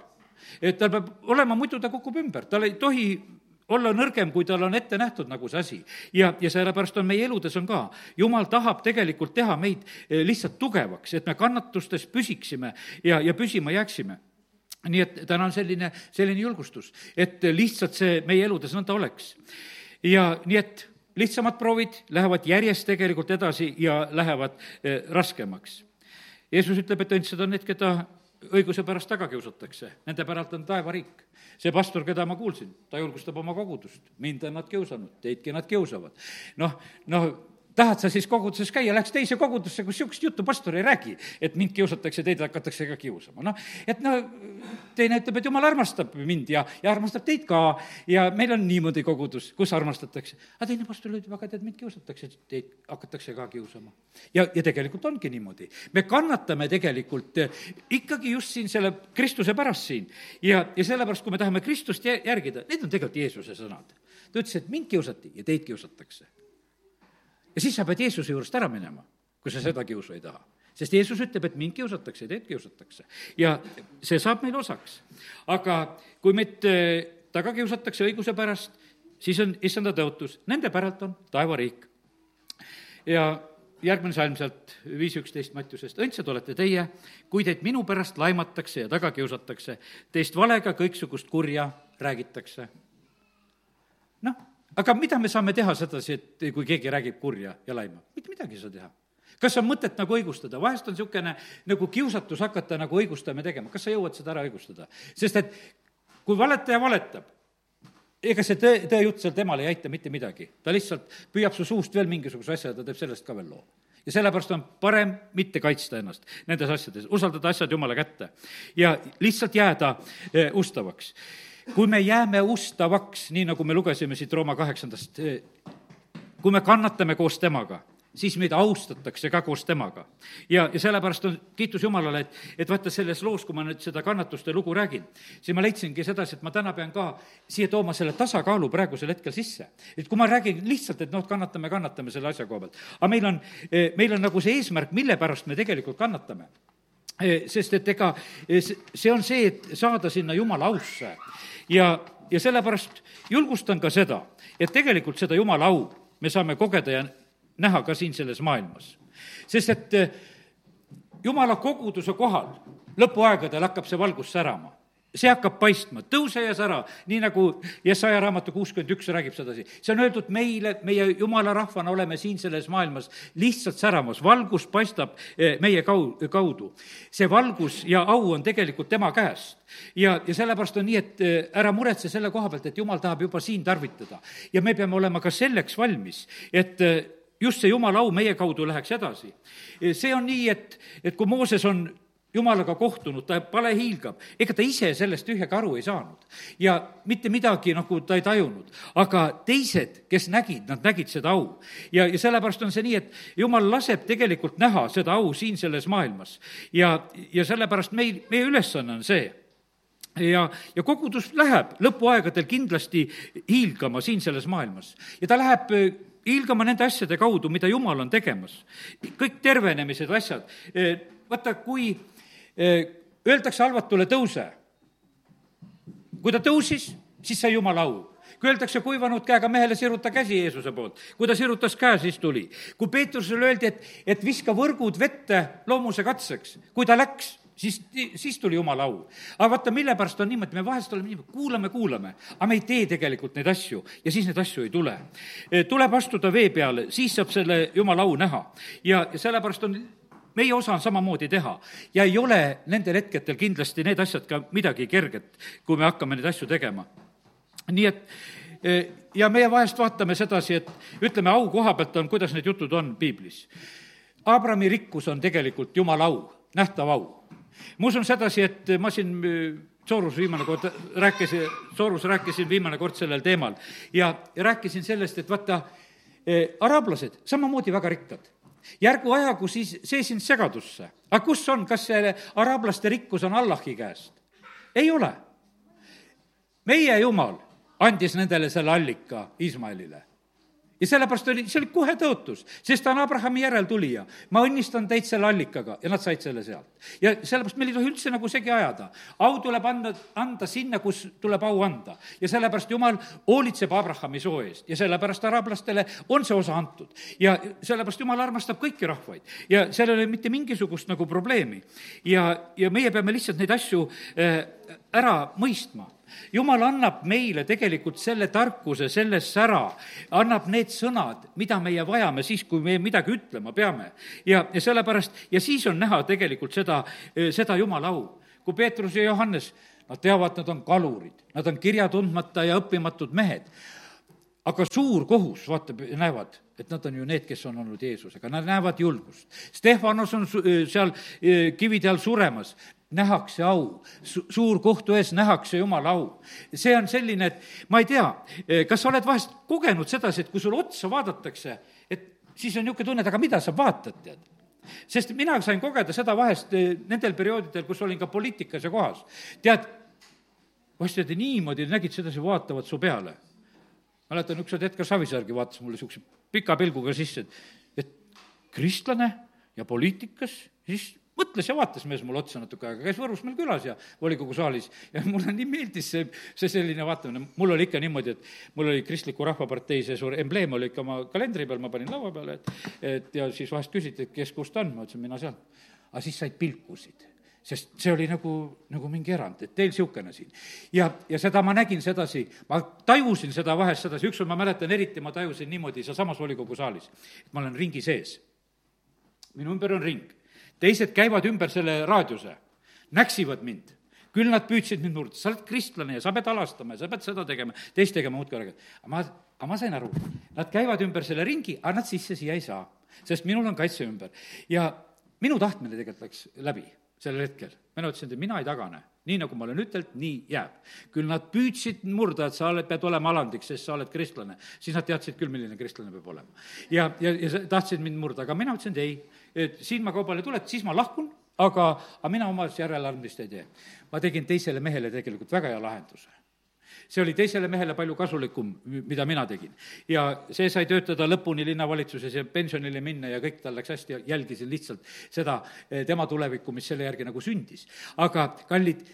et tal peab olema, muidu ta kukub ümber, tal ei tohi olla nõrgem, kui tal on ette nähtud nagu see asi. ja, ja sellepärast on meie eludes on ka, jumal tahab tegelikult teha meid eh, lihtsalt tugevaks, et me kannatustes püsiksime ja, ja püsima jääksime nii et täna on selline, selline julgustus, et lihtsalt see meie eludes nõnda oleks. ja nii, et lihtsamad proovid lähevad järjest tegelikult edasi ja lähevad eh, raskemaks. Jeesus ütleb, et õndsad on need, keda õiguse pärast taga kiusatakse, nende päralt on taevariik. see pastor, keda ma kuulsin, ta julgustab oma kogudust, mind on nad kiusanud, teidki nad kiusavad. noh, noh, tahad sa siis koguduses käia, läheks teise kogudusse, kus niisugust juttu pastor ei räägi, et mind kiusatakse, teid hakatakse ka kiusama. noh, et no teine ütleb, et jumal armastab mind ja, ja armastab teid ka ja meil on niimoodi kogudus, kus armastatakse. aga teine pastor ütleb, aga tead, mind kiusatakse, teid hakatakse ka kiusama. ja, ja tegelikult ongi niimoodi. me kannatame tegelikult ikkagi just siin selle Kristuse pärast siin ja, ja sellepärast, kui me tahame Kristust järgida, need on tegelikult Jeesuse sõnad. ta ütles, et mind kiusati ja teid kiusatakse ja siis sa pead Jeesuse juurest ära minema, kui sa seda kiusu ei taha. sest Jeesus ütleb, et mind kiusatakse ja teid kiusatakse. ja see saab meil osaks. aga kui meid äh, taga kiusatakse õiguse pärast, siis on issanda tõotus, nende päralt on taevariik. ja järgmine salm sealt viis üksteist Mattiusest, õndsad olete teie, kui teid minu pärast laimatakse ja taga kiusatakse, teist valega kõiksugust kurja räägitakse. noh aga mida me saame teha sedasi, et kui keegi räägib kurja ja laima? mitte midagi ei saa teha kas on mõtet nagu õigustada, vahest on niisugune nagu kiusatus hakata nagu õigustama ja tegema, kas sa jõuad seda ära õigustada? sest et kui valetaja valetab, ega see tõe, tõejutt seal temal ei aita mitte midagi. ta lihtsalt püüab su suust veel mingisuguse asja ja ta teeb sellest ka veel loo. ja sellepärast on parem mitte kaitsta ennast nendes asjades, usaldada asjad Jumala kätte ja lihtsalt jääda eh, ustavaks kui me jääme ustavaks, nii nagu me lugesime siit Rooma kaheksandast, kui me kannatame koos temaga, siis meid austatakse ka koos temaga. ja, ja sellepärast on kiitus Jumalale, et, et vaata, selles loos, kui ma nüüd seda kannatuste lugu räägin, siis ma leidsingi sedasi, et ma täna pean ka siia tooma selle tasakaalu praegusel hetkel sisse. et kui ma räägin lihtsalt, et noh, kannatame, kannatame selle asja koha pealt, aga meil on, meil on nagu see eesmärk, mille pärast me tegelikult kannatame sest et ega see on see, et saada sinna Jumala ausse ja, ja sellepärast julgustan ka seda, et tegelikult seda Jumala au me saame kogeda ja näha ka siin selles maailmas. sest et eh, Jumala koguduse kohal lõpuaegadel hakkab see valgus särama see hakkab paistma, tõuse ja sära, nii nagu Jesaja raamatu kuuskümmend üks räägib sedasi. see on öeldud meile, meie jumala rahvana oleme siin selles maailmas lihtsalt säramas, valgus paistab eh, meie kau-, kaudu. see valgus ja au on tegelikult tema käest. ja, ja sellepärast on nii, et eh, ära muretse selle koha pealt, et jumal tahab juba siin tarvitada. ja me peame olema ka selleks valmis, et eh, just see jumala au meie kaudu läheks edasi. see on nii, et, et kui Mooses on jumalaga kohtunud, ta palehiilgab, ega ta ise sellest tühjaga aru ei saanud. ja mitte midagi nagu ta ei tajunud. aga teised, kes nägid, nad nägid seda au. ja, ja sellepärast on see nii, et jumal laseb tegelikult näha seda au siin selles maailmas. ja, ja sellepärast meil, meie ülesanne on see ja, ja kogudus läheb lõpuaegadel kindlasti hiilgama siin selles maailmas ja ta läheb äh, hiilgama nende asjade kaudu, mida Jumal on tegemas. kõik tervenemised, asjad, äh, vaata, kui öeldakse halvatule tõuse. kui ta tõusis, siis sai jumala au kui öeldakse kuivanud käega mehele, siruta käsi Jeesuse poolt. kui ta sirutas käe, siis tuli. kui Peetrusele öeldi, et, et viska võrgud vette loomuse katseks, kui ta läks, siis, siis tuli jumala au. aga vaata, mille pärast on niimoodi, me vahest oleme niimoodi, kuulame, kuulame, aga me ei tee tegelikult neid asju ja siis neid asju ei tule. tuleb astuda vee peale, siis saab selle jumala au näha. ja, ja sellepärast on meie osa on samamoodi teha ja ei ole nendel hetkedel kindlasti need asjad ka midagi kerget, kui me hakkame neid asju tegema. nii et e, ja meie vahest vaatame sedasi, et ütleme, au koha pealt on, kuidas need jutud on piiblis. Abrami rikkus on tegelikult jumala au, nähtav au. ma usun sedasi, et ma siin e, Soorus viimane kord rääkisin, Soorus rääkisin viimane kord sellel teemal ja, ja rääkisin sellest, et vaata, e, araablased samamoodi väga rikkad järgu ajagu siis see sind segadusse. aga kus on, kas see araablaste rikkus on Allahi käest? ei ole. meie Jumal andis nendele selle allika Iismaelile ja sellepärast oli, see oli kohe tõotus, sest ta on Abrahami järeltulija. ma õnnistan teid selle allikaga ja nad said selle sealt. ja sellepärast meil ei tohi üldse nagu segi ajada. au tuleb anda, anda sinna, kus tuleb au anda. ja sellepärast Jumal hoolitseb Abrahami soo eest ja sellepärast araablastele on see osa antud. ja sellepärast Jumal armastab kõiki rahvaid ja seal ei ole mitte mingisugust nagu probleemi. ja, ja meie peame lihtsalt neid asju äh, ära mõistma jumal annab meile tegelikult selle tarkuse, selle sära, annab need sõnad, mida meie vajame siis, kui me midagi ütlema peame. ja, ja sellepärast, ja siis on näha tegelikult seda, seda jumala au. kui Peetrus ja Johannes, nad teavad, nad on kalurid, nad on kirjatundmata ja õppimatud mehed aga suur kohus vaatab, näevad, et nad on ju need, kes on olnud Jeesusega, nad näevad julgust. Stefanos on seal kivide all suremas, nähakse au, suur kohtu ees nähakse jumala au. see on selline, et ma ei tea, eh, kas sa oled vahest kogenud sedasi, et kui sulle otsa vaadatakse, et siis on niisugune tunne, et aga mida sa vaatad, tead sest mina sain kogeda seda vahest eh, nendel perioodidel, kus olin ka poliitikas ja kohas. tead, vahest tead niimoodi nägid sedasi, vaatavad su peale. mäletan, ükskord Edgar Savisaargi vaatas mulle niisuguse pika pilguga sisse, et, et kristlane ja poliitikas, siis mõtles ja vaatas mees mulle otsa natuke aega, käis Võrus meil külas ja volikogu saalis. Ja mulle nii meeldis see, see selline vaatamine, mul oli ikka niimoodi, et mul oli Kristliku Rahvapartei see suur embleem oli ikka oma kalendri peal, ma panin laua peale, et et ja siis vahest küsiti, et kes kust on, ma ütlesin, mina sealt. aga siis said pilkusid. Sest see oli nagu, nagu mingi erand, et teil niisugune siin. ja, ja seda ma nägin sedasi, ma tajusin seda vahest sedasi, ükskord ma mäletan eriti, ma tajusin niimoodi sealsamas volikogu saalis, et ma olen ringi sees. minu ümber on ring teised käivad ümber selle raadiuse, näksivad mind küll nad püüdsid mind murda, sa oled kristlane ja sa pead halastama ja sa pead seda tegema, teist tegema, muudkui räägid. aga ma, aga ma sain aru, nad käivad ümber selle ringi, aga nad sisse siia ei saa, sest minul on kaitse ümber. ja minu tahtmine tegelikult läks läbi sellel hetkel. mina ütlesin, et mina ei tagane, nii nagu ma olen ütelnud, nii jääb. küll nad püüdsid murda, et sa oled, pead olema alandiks, sest sa oled kristlane, siis nad teadsid küll, milline kristlane peab olema. ja, ja, ja tahtsid mind murda, aga mina ütlesin, et ei et silmakaubale tuled, siis ma lahkun, aga, aga mina omas järeleandmist ei tee. ma tegin teisele mehele tegelikult väga hea lahenduse see oli teisele mehele palju kasulikum, mida mina tegin. ja see sai töötada lõpuni linnavalitsuses ja pensionile minna ja kõik tal läks hästi jälgisin lihtsalt seda eh, tema tulevikku, mis selle järgi nagu sündis. aga kallid,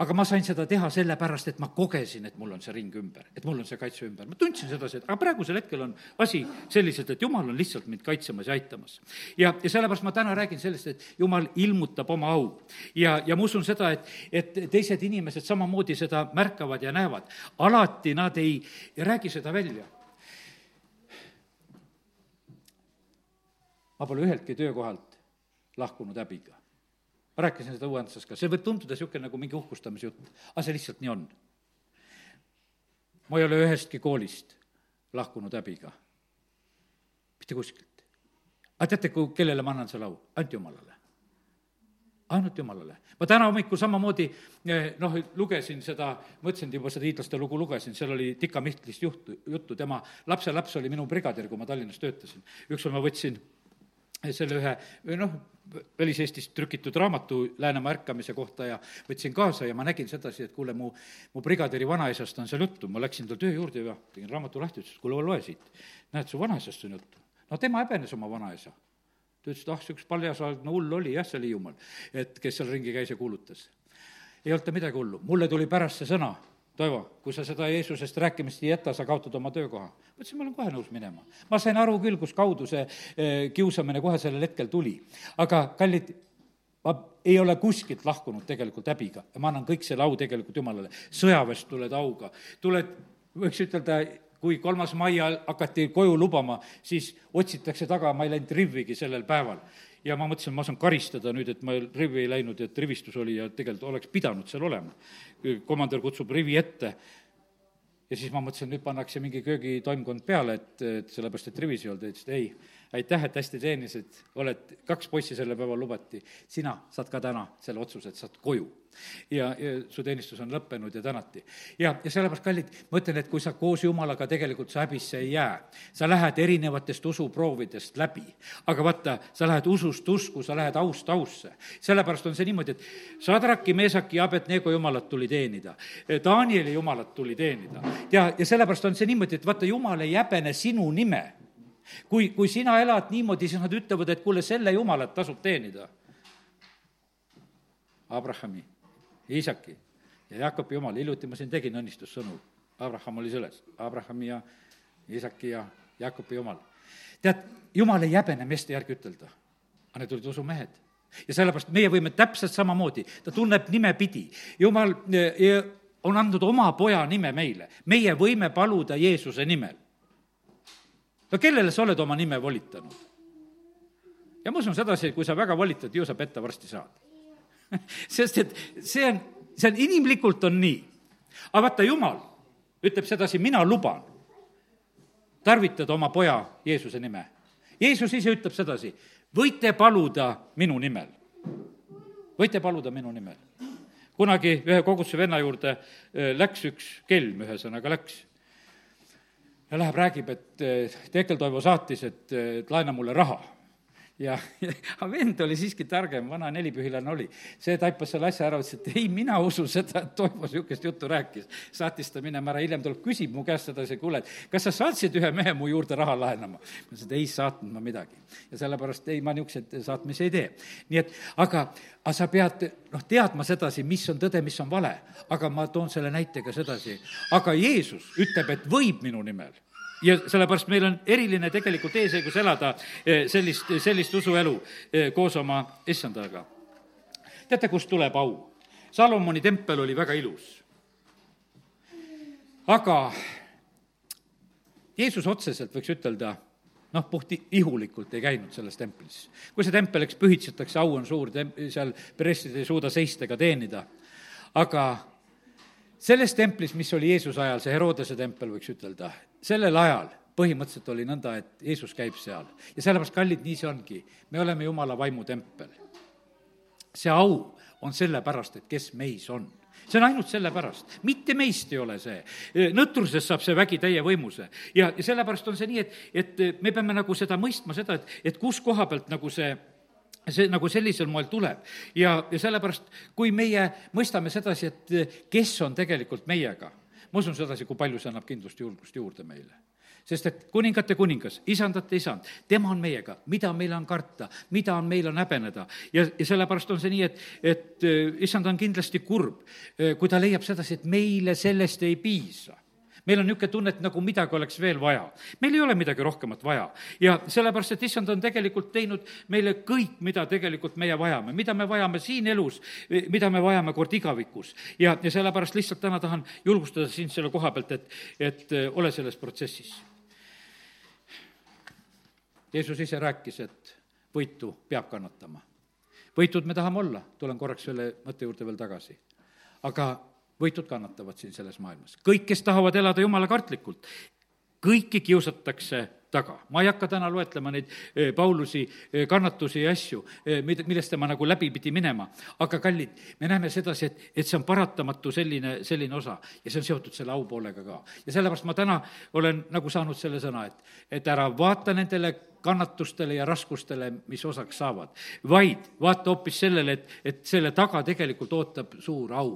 aga ma sain seda teha sellepärast, et ma kogesin, et mul on see ring ümber, et mul on see kaitse ümber. ma tundsin sedasi, et aga praegusel hetkel on asi selliselt, et jumal on lihtsalt mind kaitsemas ja aitamas. ja, ja sellepärast ma täna räägin sellest, et jumal ilmutab oma au. ja, ja ma usun seda, et, et teised inimesed samamoodi seda märkavad ja näevad. alati nad ei räägi seda välja. ma pole üheltki töökohalt lahkunud häbiga ma rääkisin seda uuenduses ka, see võib tunduda niisugune nagu mingi uhkustamise jutt, aga see lihtsalt nii on. ma ei ole ühestki koolist lahkunud häbiga, mitte kuskilt. aga teate, kui, kellele ma annan selle au? ainult Jumalale. ainult Jumalale. ma täna hommikul samamoodi eh, noh, lugesin seda, mõtlesin juba seda hiidlaste lugu lugesin, seal oli Tika Mihklist juhtu, juttu, tema lapselaps oli minu brigadir, kui ma Tallinnas töötasin. ükskord ma võtsin selle ühe, noh, väliseestist trükitud raamatu Läänemaa ärkamise kohta ja võtsin kaasa ja ma nägin sedasi, et kuule, mu, mu brigadiri vanaisast on seal juttu, ma läksin tal töö juurde ja tegin raamatu lahti, ütles, et kuule, loe siit. näed, su vanaisast on juttu. no tema häbenes oma vanaisa. ta ütles, et ah, see üks paljasaegne hull oli jah, seal Hiiumaal, et kes seal ringi käis ja kuulutas. ei olnud ta midagi hullu, mulle tuli pärast see sõna Toivo, kui sa seda Jeesusest rääkimist ei jäta, sa kaotad oma töökoha. ma ütlesin, ma olen kohe nõus minema. ma sain aru küll, kus kaudu see eh, kiusamine kohe sellel hetkel tuli. aga kallid, ma ei ole kuskilt lahkunud tegelikult häbiga ja ma annan kõik selle au tegelikult Jumalale. sõjaväest tuled auga, tuled, võiks ütelda, kui kolmas mai hakati koju lubama, siis otsitakse taga, ma ei läinud rivvigi sellel päeval ja ma mõtlesin, ma saan karistada nüüd, et ma rivi ei läinud, et rivistus oli ja tegelikult oleks pidanud seal olema. komandör kutsub rivi ette ja siis ma mõtlesin, nüüd pannakse mingi köögitoimkond peale, et, et sellepärast, et rivis ei olnud, ta ütles, et ei, aitäh, et hästi teenisid, oled, kaks poissi sellel päeval lubati, sina saad ka täna selle otsuse, et saad koju. Ja, ja su teenistus on lõppenud ja tänati. ja, ja sellepärast, kallid, ma ütlen, et kui sa koos Jumalaga tegelikult sa häbisse ei jää, sa lähed erinevatest usuproovidest läbi, aga vaata, sa lähed usust usku, sa lähed aust ausse. sellepärast on see niimoodi, et Sadraki, Meesaki ja Abednego jumalat tuli teenida, Danieli jumalat tuli teenida ja, ja sellepärast on see niimoodi, et vaata, Jumal ei häbene sinu nime kui, kui sina elad niimoodi, siis nad ütlevad, et kuule, selle jumalat tasub teenida. Abrahami, Iisaki ja Jaakobi jumal, hiljuti ma siin tegin õnnistussõnu, Abraham oli selles, Abrahami ja Iisaki ja Jaakobi jumal. tead, jumal ei häbene meeste järgi ütelda, aga need olid usumehed. Ja sellepärast meie võime täpselt samamoodi, ta tunneb nimepidi. jumal on andnud oma poja nime meile, meie võime paluda Jeesuse nimel. No kellele sa oled oma nime volitanud? ja ma usun sedasi, et kui sa väga volitad, ju sa petta varsti saad sest et see on, see on, inimlikult on nii. aga vaata, Jumal ütleb sedasi, mina luban tarvitada oma poja Jeesuse nime. Jeesus ise ütleb sedasi, võite paluda minu nimel. võite paluda minu nimel. kunagi ühe koguduse venna juurde äh, läks üks kelm, ühesõnaga läks ja läheb, räägib, et Tekel Toivo saatis, et, et laena mulle raha ja, aga vend oli siiski targem, vana nelipühilane oli. see taipas selle asja ära, ütles, et ei, mina usun seda, et Toivo niisugust juttu rääkis. saatis ta minema ära, hiljem tuleb, küsib mu käest sedasi, kuule, et kas sa saatsid ühe mehe mu juurde raha laenama? ma ütlesin, et ei saatnud ma midagi. ja sellepärast ei, ma niisuguseid saatmisi ei tee. nii et aga, aga sa pead noh, teadma sedasi, mis on tõde, mis on vale. aga ma toon selle näitega sedasi, aga Jeesus ütleb, et võib minu nimel ja sellepärast meil on eriline tegelikult eesõigus elada eh, sellist, sellist usuelu eh, koos oma issandaga. teate, kust tuleb au? Salomoni tempel oli väga ilus. aga Jeesus otseselt, võiks ütelda, noh, puht ihulikult ei käinud selles templis. kui see tempel, eks, pühitsetakse, au on suur, seal prestid ei suuda seista ega teenida, aga selles templis, mis oli Jeesuse ajal, see Herodese tempel, võiks ütelda, sellel ajal põhimõtteliselt oli nõnda, et Jeesus käib seal. ja sellepärast, kallid, nii see ongi. me oleme Jumala vaimutempel. see au on sellepärast, et kes meis on see on ainult sellepärast, mitte meist ei ole see. nõtrusest saab see vägi täie võimuse. ja, ja sellepärast on see nii, et, et me peame nagu seda mõistma, seda, et, et kus koha pealt nagu see see nagu sellisel moel tuleb. ja, ja sellepärast, kui meie mõistame sedasi, et kes on tegelikult meiega, ma usun sedasi, kui palju see annab kindlust ja julgust juurde meile. sest et kuningate kuningas, isandate isand, tema on meiega, mida meil on karta, mida on meil on häbeneda. ja, ja sellepärast on see nii, et, et äh, issand on kindlasti kurb, äh, kui ta leiab sedasi, et meile sellest ei piisa meil on niisugune tunne, et nagu midagi oleks veel vaja. meil ei ole midagi rohkemat vaja ja sellepärast, et issand on tegelikult teinud meile kõik, mida tegelikult meie vajame, mida me vajame siin elus, mida me vajame kord igavikus. ja, ja sellepärast lihtsalt täna tahan julgustada sind selle koha pealt, et, et äh, ole selles protsessis. Jeesus ise rääkis, et võitu peab kannatama. võitud me tahame olla, tulen korraks selle mõtte juurde veel tagasi. aga võitud kannatavad siin selles maailmas. kõik, kes tahavad elada jumala kartlikult, kõiki kiusatakse taga. ma ei hakka täna loetlema neid eh, Paulusi eh, kannatusi ja asju, eh, mida, millest tema nagu läbi pidi minema. aga kallid, me näeme sedasi, et, et see on paratamatu selline, selline osa ja see on seotud selle au poolega ka. ja sellepärast ma täna olen nagu saanud selle sõna, et, et ära vaata nendele kannatustele ja raskustele, mis osaks saavad, vaid vaata hoopis sellele, et, et selle taga tegelikult ootab suur au.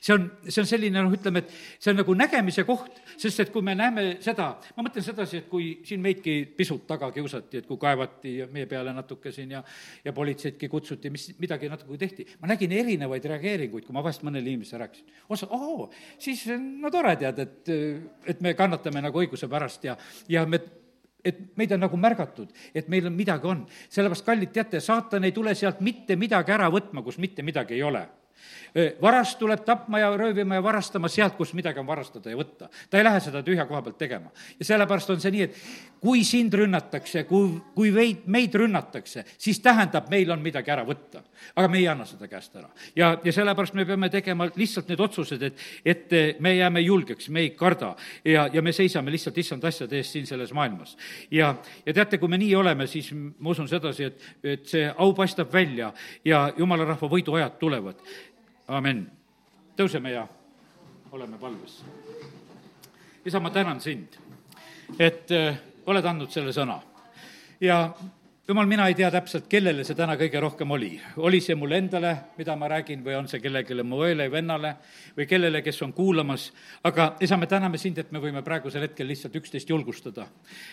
see on, see on selline noh, ütleme, et see on nagu nägemise koht, sest et kui me näeme seda, ma mõtlen sedasi, et kui siin meidki pisut taga kiusati, et kui kaevati meie peale natuke siin ja ja politseidki kutsuti, mis midagi natuke tehti, ma nägin erinevaid reageeringuid, kui ma vahest mõnele inimesele rääkisin. osa, oo, siis no tore tead, et, et me kannatame nagu õiguse pärast ja, ja me et meid on nagu märgatud, et meil on midagi on. sellepärast, kallid, teate, saatan ei tule sealt mitte midagi ära võtma, kus mitte midagi ei ole varast tuleb tapma ja röövima ja varastama sealt, kus midagi on varastada ja võtta. ta ei lähe seda tühja koha pealt tegema. ja sellepärast on see nii, et kui sind rünnatakse, kui, kui veid, meid rünnatakse, siis tähendab, meil on midagi ära võtta. aga me ei anna seda käest ära. ja, ja sellepärast me peame tegema lihtsalt need otsused, et, et me jääme julgeks, me ei karda ja, ja me seisame lihtsalt issand asjade eest siin selles maailmas. ja, ja teate, kui me nii oleme, siis ma usun sedasi, et, et see au paistab välja ja jumala rahva võiduajad tulevad amin. tõuseme ja oleme palves. isa, ma tänan sind, et äh, oled andnud selle sõna ja jumal, mina ei tea täpselt, kellele see täna kõige rohkem oli. oli see mulle endale, mida ma räägin, või on see kellelegi mu õele, vennale või kellele, kes on kuulamas, aga isa, me täname sind, et me võime praegusel hetkel lihtsalt üksteist julgustada.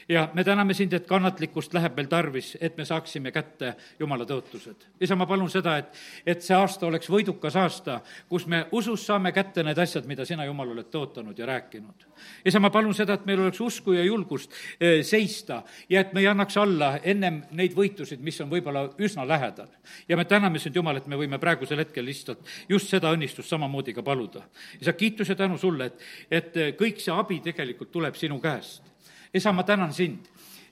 ja me täname sind, et kannatlikkust läheb meil tarvis, et me saaksime kätte Jumala tõotused. isa, ma palun seda, et, et see aasta oleks võidukas aasta, kus me usus saame kätte need asjad, mida sina, Jumal, oled tõotanud ja rääkinud. isa, ma palun seda, et meil oleks usku ja julgust eh, seista ja et me ei annaks alla ennem neid neid võitusid, mis on võib-olla üsna lähedal. ja me täname sind, Jumal, et me võime praegusel hetkel lihtsalt just seda õnnistust samamoodi ka paluda. ja sa kiituse tänu sulle, et, et kõik see abi tegelikult tuleb sinu käest. isa, ma tänan sind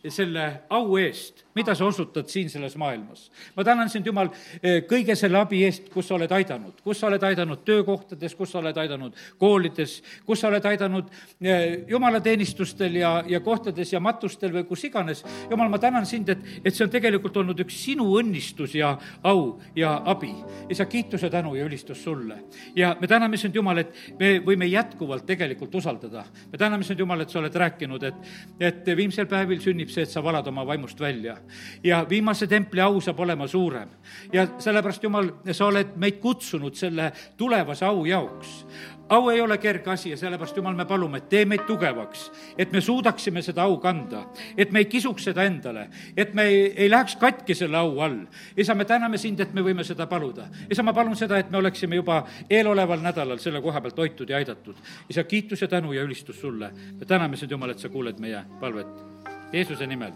selle au eest, mida sa osutad siin selles maailmas. ma tänan sind, Jumal, eh, kõige selle abi eest, kus sa oled aidanud, kus sa oled aidanud töökohtades, kus sa oled aidanud koolides, kus sa oled aidanud eh, jumalateenistustel ja, ja kohtades ja matustel või kus iganes. Jumal, ma tänan sind, et, et see on tegelikult olnud üks sinu õnnistus ja au ja abi. ja sa kiituse, tänu ja ülistus sulle. ja me täname sind, Jumal, et me võime jätkuvalt tegelikult usaldada. me täname sind, Jumal, et sa oled rääkinud, et, et viimsel päevil sünnib see, et sa valad oma vaimust välja. ja viimase templi au saab olema suurem. ja sellepärast, Jumal, sa oled meid kutsunud selle tulevase au jaoks au ei ole kerge asi ja sellepärast, Jumal, me palume, tee meid tugevaks, et me suudaksime seda au kanda, et me ei kisuks seda endale, et me ei, ei läheks katki selle au all. isa, me täname sind, et me võime seda paluda. isa, ma palun seda, et me oleksime juba eeloleval nädalal selle koha pealt hoitud ja aidatud. isa, kiitus ja tänu ja ülistus sulle. me täname sind, Jumal, et sa kuuled meie palvet Jeesuse nimel,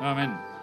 amin